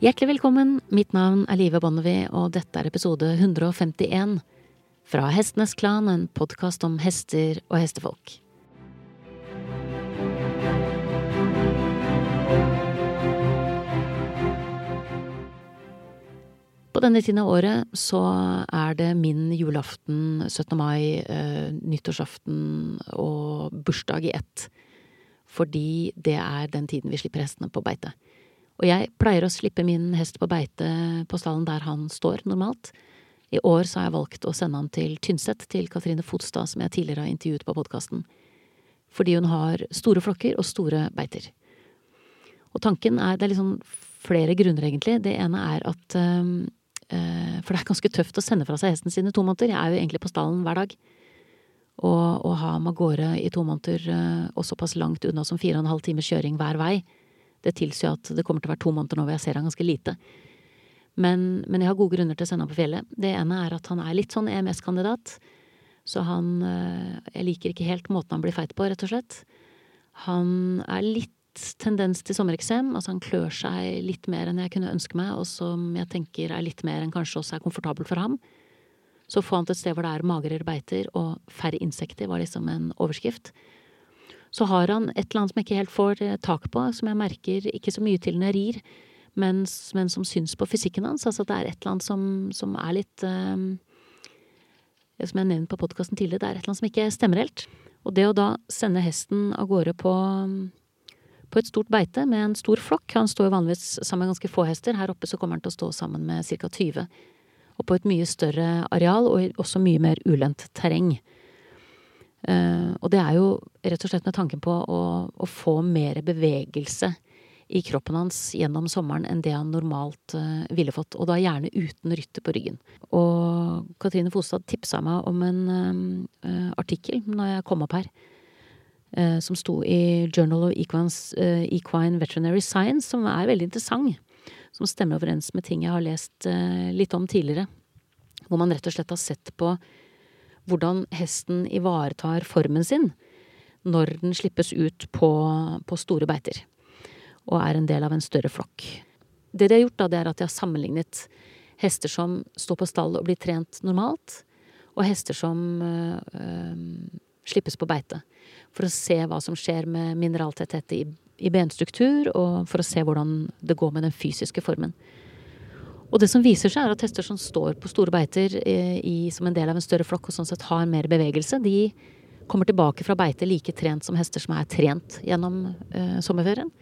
Hjertelig velkommen, mitt navn er Live Bonnevie, og dette er episode 151 fra Hestenes Klan, en podkast om hester og hestefolk. På denne tiden av året så er det min julaften, 17. mai, eh, nyttårsaften og bursdag i ett. Fordi det er den tiden vi slipper hestene på beite. Og jeg pleier å slippe min hest på beite på stallen der han står normalt. I år så har jeg valgt å sende han til Tynset, til Katrine Fotstad, som jeg tidligere har intervjuet på podkasten. Fordi hun har store flokker og store beiter. Og tanken er Det er liksom flere grunner, egentlig. Det ene er at øh, For det er ganske tøft å sende fra seg hesten sin i to måneder. Jeg er jo egentlig på stallen hver dag. Og å ha ham av gårde i to måneder, øh, og såpass langt unna som fire og en halv times kjøring hver vei, det tilsier at det kommer til å være to måneder nå hvor jeg ser han ganske lite. Men, men, jeg har gode grunner til å sende han på fjellet. Det ene er at han er litt sånn EMS-kandidat. Så han eh, Jeg liker ikke helt måten han blir feit på, rett og slett. Han er litt tendens til sommereksem. Altså han klør seg litt mer enn jeg kunne ønske meg, og som jeg tenker er litt mer enn kanskje også er komfortabel for ham. Så få han til et sted hvor det er magrere beiter og færre insekter, var liksom en overskrift så har han et eller annet som jeg ikke helt får eh, tak på, som jeg merker ikke så mye til når jeg rir, men, men som syns på fysikken hans. Altså det er et eller annet som, som er litt um, Som jeg nevnte på podkasten tidligere, det er et eller annet som ikke stemmer helt. Og det å da sende hesten av gårde på, på et stort beite med en stor flokk Han står jo vanligvis sammen med ganske få hester. Her oppe så kommer han til å stå sammen med ca. 20. Og på et mye større areal, og også mye mer ulendt terreng. Uh, og det er jo rett og slett med tanken på å, å, få mer bevegelse i kroppen hans gjennom sommeren enn det han normalt uh, ville fått. Og da gjerne uten rytter på ryggen. Og Katrine Fostad tipsa meg om en uh, artikkel når jeg kom opp her. som sto i Journal of Equines, Equine Veterinary Science, som er veldig interessant. Som stemmer overens med ting jeg har lest litt om tidligere. Hvor man rett og slett har sett på hvordan hesten ivaretar formen sin når den slippes ut på, på, store beiter og er en del av en større flokk. Det de har gjort, da, det er at de har sammenlignet hester som står på stall og blir trent normalt, og hester som øh, slippes på beite. For å se hva som skjer med mineraltetthet i, i benstruktur, og for å se hvordan det går med den fysiske formen. Og det som viser seg, er at hester som står på store beiter eh, i, som en del av en større flokk, og sånn sett har mer bevegelse, de kommer tilbake fra beite like trent som hester som er trent gjennom eh, sommerferien.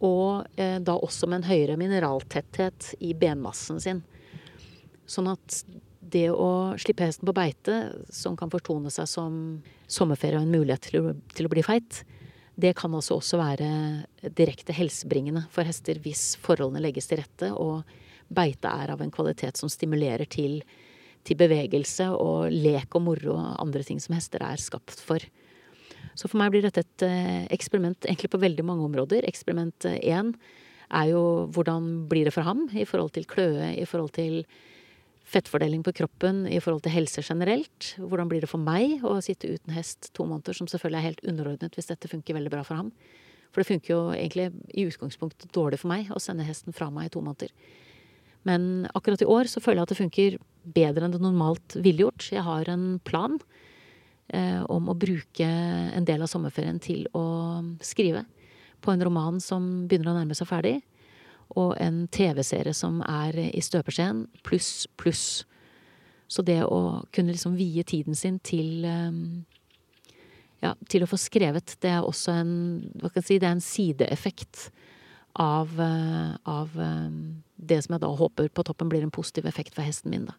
Og eh, da også med en høyere mineraltetthet i benmassen sin. Sånn at det å slippe hesten på beite, som kan fortone seg som sommerferie og en mulighet til å, til å bli feit, det kan altså også være direkte helsebringende for hester hvis forholdene legges til rette og beite er av en kvalitet som stimulerer til, til bevegelse og lek og moro og andre ting som hester er skapt for. Så for meg blir dette et eh, eksperiment egentlig på veldig mange områder. Eksperiment én er jo hvordan blir det for ham i forhold til kløe, i forhold til fettfordeling på kroppen, i forhold til helse generelt. Hvordan blir det for meg å sitte uten hest to måneder, som selvfølgelig er helt underordnet hvis dette funker veldig bra for ham. For det funker jo egentlig i utgangspunktet dårlig for meg å sende hesten fra meg i to måneder. Men akkurat i år så føler jeg at det funker bedre enn det normalt ville gjort. Jeg har en plan eh, om å bruke en del av sommerferien til å skrive på en roman som begynner å nærme seg ferdig, og en TV-serie som er i støpeskjeen, pluss, pluss. Så det å kunne liksom vie tiden sin til eh, ja, til å få skrevet, det er også en si, det er en sideeffekt av, eh, av det som jeg da håper på toppen blir en positiv effekt for hesten min, da.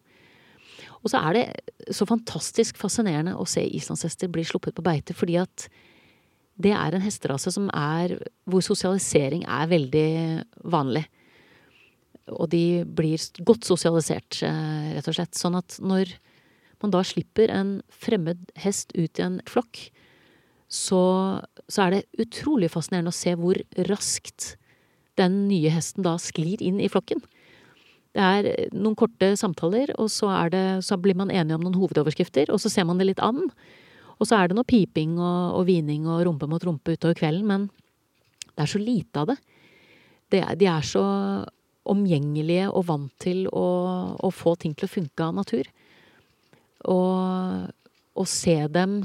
Og så er det så fantastisk fascinerende å se islandshester bli sluppet på beite, fordi at det er en hesterase som er hvor sosialisering er veldig vanlig. Og de blir godt sosialisert, eh, rett og slett. Sånn at når man da slipper en fremmed hest ut i en flokk, så, så er det utrolig fascinerende å se hvor raskt den nye hesten da sklir inn i flokken. Det er noen korte samtaler, og så, det, så blir man enige om noen hovedoverskrifter, og så ser man det litt an. Og så er det noe piping og, og hvining og rumpe mot rumpe utover kvelden, men det er så lite av det. det de er så omgjengelige og vant til å, å få ting til å funke av natur. Og, og se dem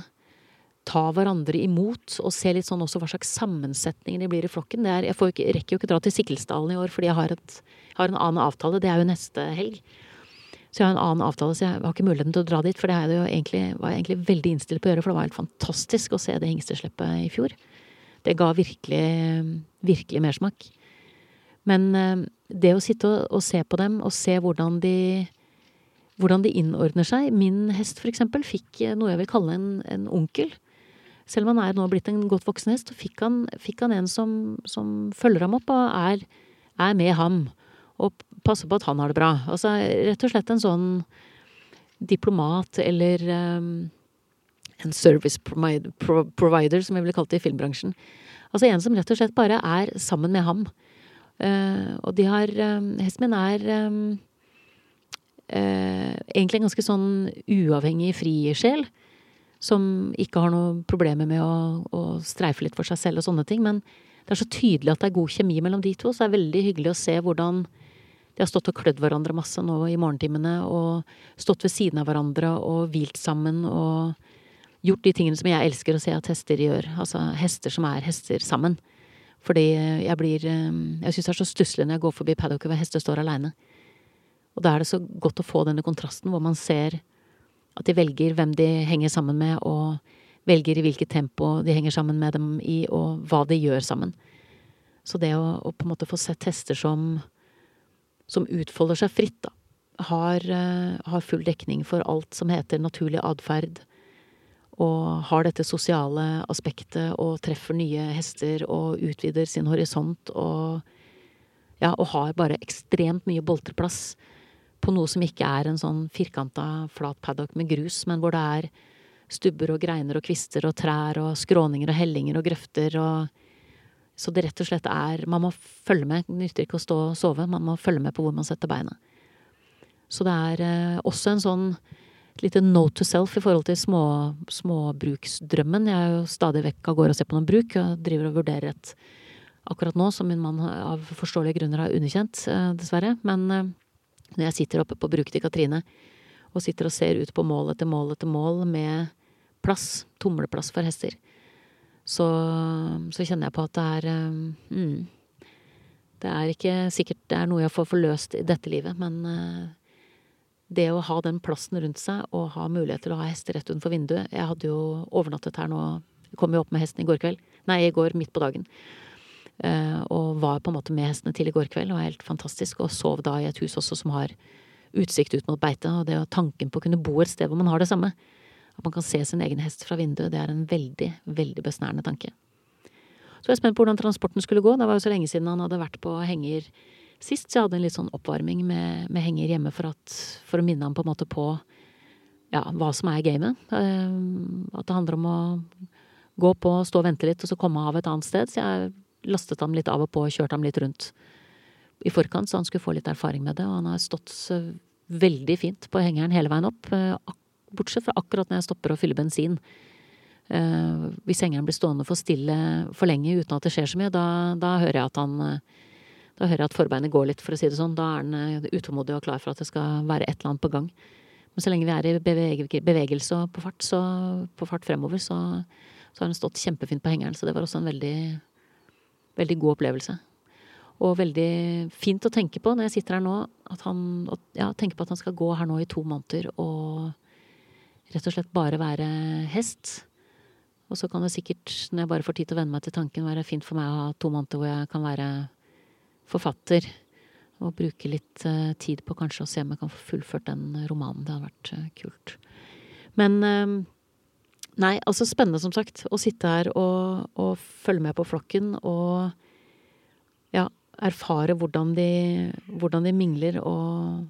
ta hverandre imot, og se litt sånn også hva slags sammensetninger de blir i flokken. Er, jeg ikke, rekker jo ikke dra til Sikkelsdalen i år fordi jeg har, et, har, en annen avtale. Det er jo neste helg. Så jeg har en annen avtale, så jeg har ikke muligheten til å dra dit. For det jo egentlig, var jeg egentlig veldig innstilt på å gjøre, for det var helt fantastisk å se det hingsteslippet i fjor. Det ga virkelig, virkelig mersmak. Men eh, det å sitte og, og, se på dem, og se hvordan de hvordan de innordner seg. Min hest, for eksempel, fikk noe jeg vil kalle en, en onkel. Selv om han er nå blitt en godt voksen hest, så fikk han, fikk han en som, som, følger ham opp og er, er, med ham. Og passer på at han har det bra. Altså rett og slett en sånn diplomat eller um, en service provider, som vi ville kalt det i filmbransjen. Altså en som rett og slett bare er sammen med ham. Uh, og de har um, Hesten min er um, uh, egentlig en ganske sånn uavhengig frisjel. Som ikke har noen problemer med å, å, streife litt for seg selv og sånne ting. Men det er så tydelig at det er god kjemi mellom de to, så det er veldig hyggelig å se hvordan de har stått og klødd hverandre masse nå i morgentimene, og stått ved siden av hverandre og hvilt sammen og gjort de tingene som jeg elsker å se at hester gjør. Altså hester som er hester sammen. Fordi jeg blir Jeg syns det er så stusslig når jeg går forbi paddocket hvor hester står aleine. Og da er det så godt å få denne kontrasten hvor man ser at de velger hvem de henger sammen med, og velger i hvilket tempo de henger sammen med dem i, og hva de gjør sammen. Så det å, å på en måte få sett hester som, som utfolder seg fritt, da, har, uh, har, full dekning for alt som heter naturlig atferd, og har dette sosiale aspektet og treffer nye hester og utvider sin horisont og ja, og har bare ekstremt mye boltreplass på noe som ikke er en sånn firkanta, flat paddock med grus, men hvor det er stubber og greiner og kvister og trær og skråninger og hellinger og grøfter og Så det rett og slett er Man må følge med. Det nytter ikke å stå og sove. Man må følge med på hvor man setter beina. Så det er eh, også en sånn et lite note to self i forhold til små, småbruksdrømmen. Jeg er jo stadig vekk av gårde og ser på noen bruk, og driver og vurderer et akkurat nå, som min mann av forståelige grunner har underkjent, eh, dessverre. Men eh, når jeg sitter oppe på bruket til Katrine og sitter og ser ut på mål etter mål etter mål med plass, tumleplass for hester, så, så kjenner jeg på at det er eh, mm, Det er ikke sikkert det er noe jeg får forløst i dette livet, men uh, det å ha den plassen rundt seg og ha mulighet til å ha hester rett utenfor vinduet Jeg hadde jo overnattet her nå, kom jo opp med hesten i går kveld. Nei, i går midt på dagen. Eh, og var på en måte med hestene til i går kveld, og var helt fantastisk. Og sov da i et hus også som har utsikt ut mot beitet. Og det og tanken på å kunne bo et sted hvor man har det samme, at man kan se sin egen hest fra vinduet, det er en veldig, veldig besnærende tanke. Så jeg er spent på hvordan transporten skulle gå. Det var jo så lenge siden han hadde vært på henger sist, så jeg hadde en litt sånn oppvarming med, med henger hjemme for, at, for å minne ham på en måte på ja, hva som er gamet. Eh, at det handler om å gå på, stå og vente litt, og så komme av et annet sted. Så jeg lastet ham litt av og på og kjørte ham litt rundt i forkant, så han skulle få litt erfaring med det. Og han har stått veldig fint på hengeren hele veien opp, eh, bortsett fra akkurat når jeg stopper å fylle bensin. Uh, hvis hengeren blir stående for stille for lenge uten at det skjer så mye, da, da hører jeg at han Da hører jeg at forbeinet går litt, for å si det sånn. Da er han utålmodig og klar for at det skal være et eller annet på gang. Men så lenge vi er i bevege, bevegelse og på fart, så, på fart fremover, så, så har han stått kjempefint på hengeren. Så det var også en veldig veldig god opplevelse. Og veldig fint å tenke på når jeg sitter her nå, at han ja, tenker på at han skal gå her nå i to måneder og rett og slett bare være hest. Og så kan det sikkert, når jeg bare får tid til å venne meg til tanken, være fint for meg å ha to måneder hvor jeg kan være forfatter. Og bruke litt uh, tid på kanskje å se om jeg kan få fullført den romanen. Det hadde vært uh, kult. Men uh, Nei, altså spennende, som sagt. Å sitte her og, og følge med på flokken og ja, erfare hvordan de, hvordan de mingler og,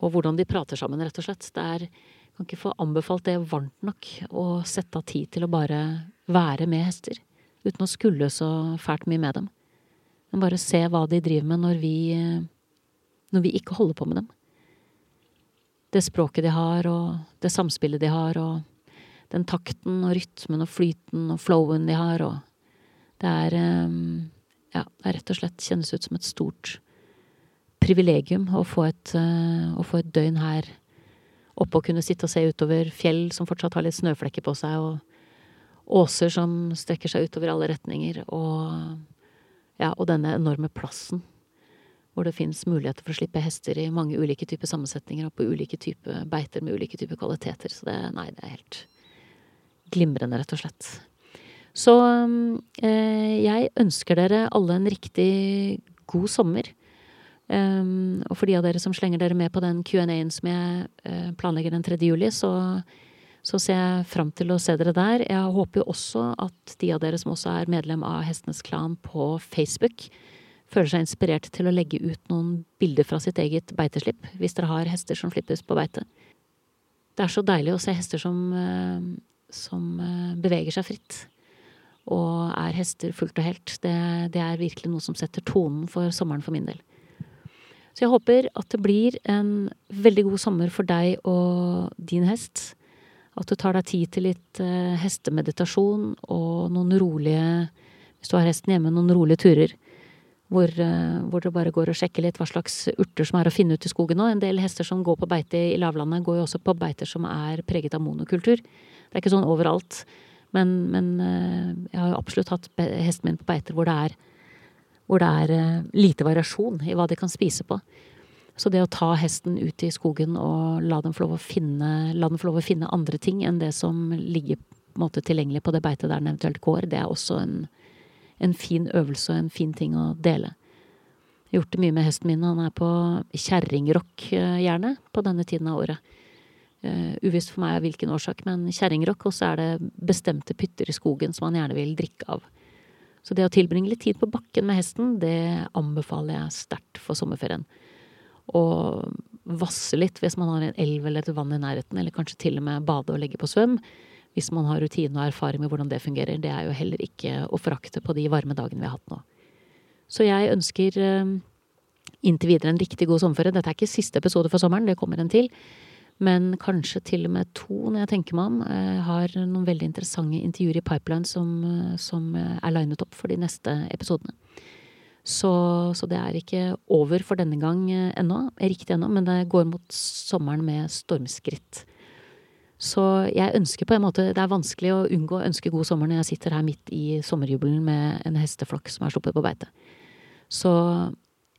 og, hvordan de prater sammen, rett og slett. Det er Kan ikke få anbefalt det varmt nok å sette av tid til å bare være med hester. Uten å skulle så fælt mye med dem. Men bare se hva de driver med når vi, når vi ikke holder på med dem. Det språket de har, og det samspillet de har, og den takten og rytmen og flyten og flowen de har, og det er um, Ja, det er rett og slett kjennes ut som et stort privilegium å få, et, å få et døgn her oppe og kunne sitte og se utover fjell som fortsatt har litt snøflekker på seg, og åser som strekker seg utover alle retninger, og ja, og denne enorme plassen hvor det fins muligheter for å slippe hester i mange ulike typer sammensetninger og på ulike typer beiter med ulike typer kvaliteter. Så det, nei, det er helt glimrende, rett og slett. Så eh, jeg ønsker dere alle en riktig god sommer. Um, og for de av dere som slenger dere med på den Q&A-en som jeg uh, planlegger den 3. juli, så, så, ser jeg fram til å se dere der. Jeg håper jo også at de av dere som også er medlem av Hestenes Klan på Facebook, føler seg inspirert til å legge ut noen bilder fra sitt eget beiteslipp, hvis dere har hester som slippes på beite. Det er så deilig å se hester som, uh, som uh, beveger seg fritt. Og er hester fullt og helt. Det, det er virkelig noe som setter tonen for sommeren for min del. Så jeg håper at det blir en veldig god sommer for deg og din hest. At du tar deg tid til litt uh, hestemeditasjon og noen rolige Hvis du har hesten hjemme, noen rolige turer. Hvor, uh, hvor du bare går og sjekker litt hva slags urter som er å finne ut i skogen nå. En del hester som går på beite i lavlandet, går jo også på beiter som er preget av monokultur. Det er ikke sånn overalt. Men, men uh, jeg har jo absolutt hatt hesten min på beiter hvor det er hvor det er eh, lite variasjon i hva de kan spise på. Så det å ta hesten ut i skogen og la den få lov å finne, lov å finne andre ting enn det som ligger på måte tilgjengelig på det beitet der den eventuelt går, det er også en, en fin øvelse og en fin ting å dele. Jeg har gjort det mye med hesten min. Han er på kjerringrock, eh, gjerne, på denne tiden av året. Uh, uvisst for meg av hvilken årsak, men kjerringrock, og så er det bestemte pytter i skogen som han gjerne vil drikke av. Så det å tilbringe litt tid på bakken med hesten, det anbefaler jeg sterkt for sommerferien. Og vasse litt hvis man har en elv eller et vann i nærheten, eller kanskje til og med bade og legge på svøm. Hvis man har rutine og erfaring med hvordan det fungerer. Det er jo heller ikke å forakte på de varme dagene vi har hatt nå. Så jeg ønsker uh, inntil videre en riktig god sommerferie. Dette er ikke siste episode for sommeren, det kommer en til. Men kanskje til og med to, når jeg tenker meg om. Jeg har noen veldig interessante intervjuer i pipeline som, som er linet opp for de neste episodene. Så, så, det er ikke over for denne gang ennå, riktig ennå, men det går mot sommeren med stormskritt. Så jeg ønsker på en måte Det er vanskelig å unngå å ønske god sommer når jeg sitter her midt i sommerjubelen med en hesteflokk som er sluppet på beite. Så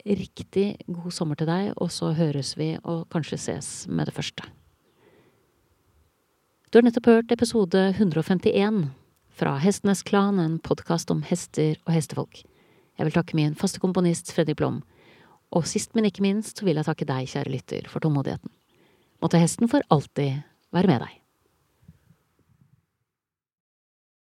riktig god sommer til deg, og så høres vi og kanskje ses med det første. Du har nettopp hørt episode 151 fra Hestenes Klan, en podkast om hester og hestefolk. Jeg vil takke min faste komponist Fredrik Blom, og sist, men ikke minst, så vil jeg takke deg, kjære lytter, for tålmodigheten. Måtte hesten for alltid være med deg.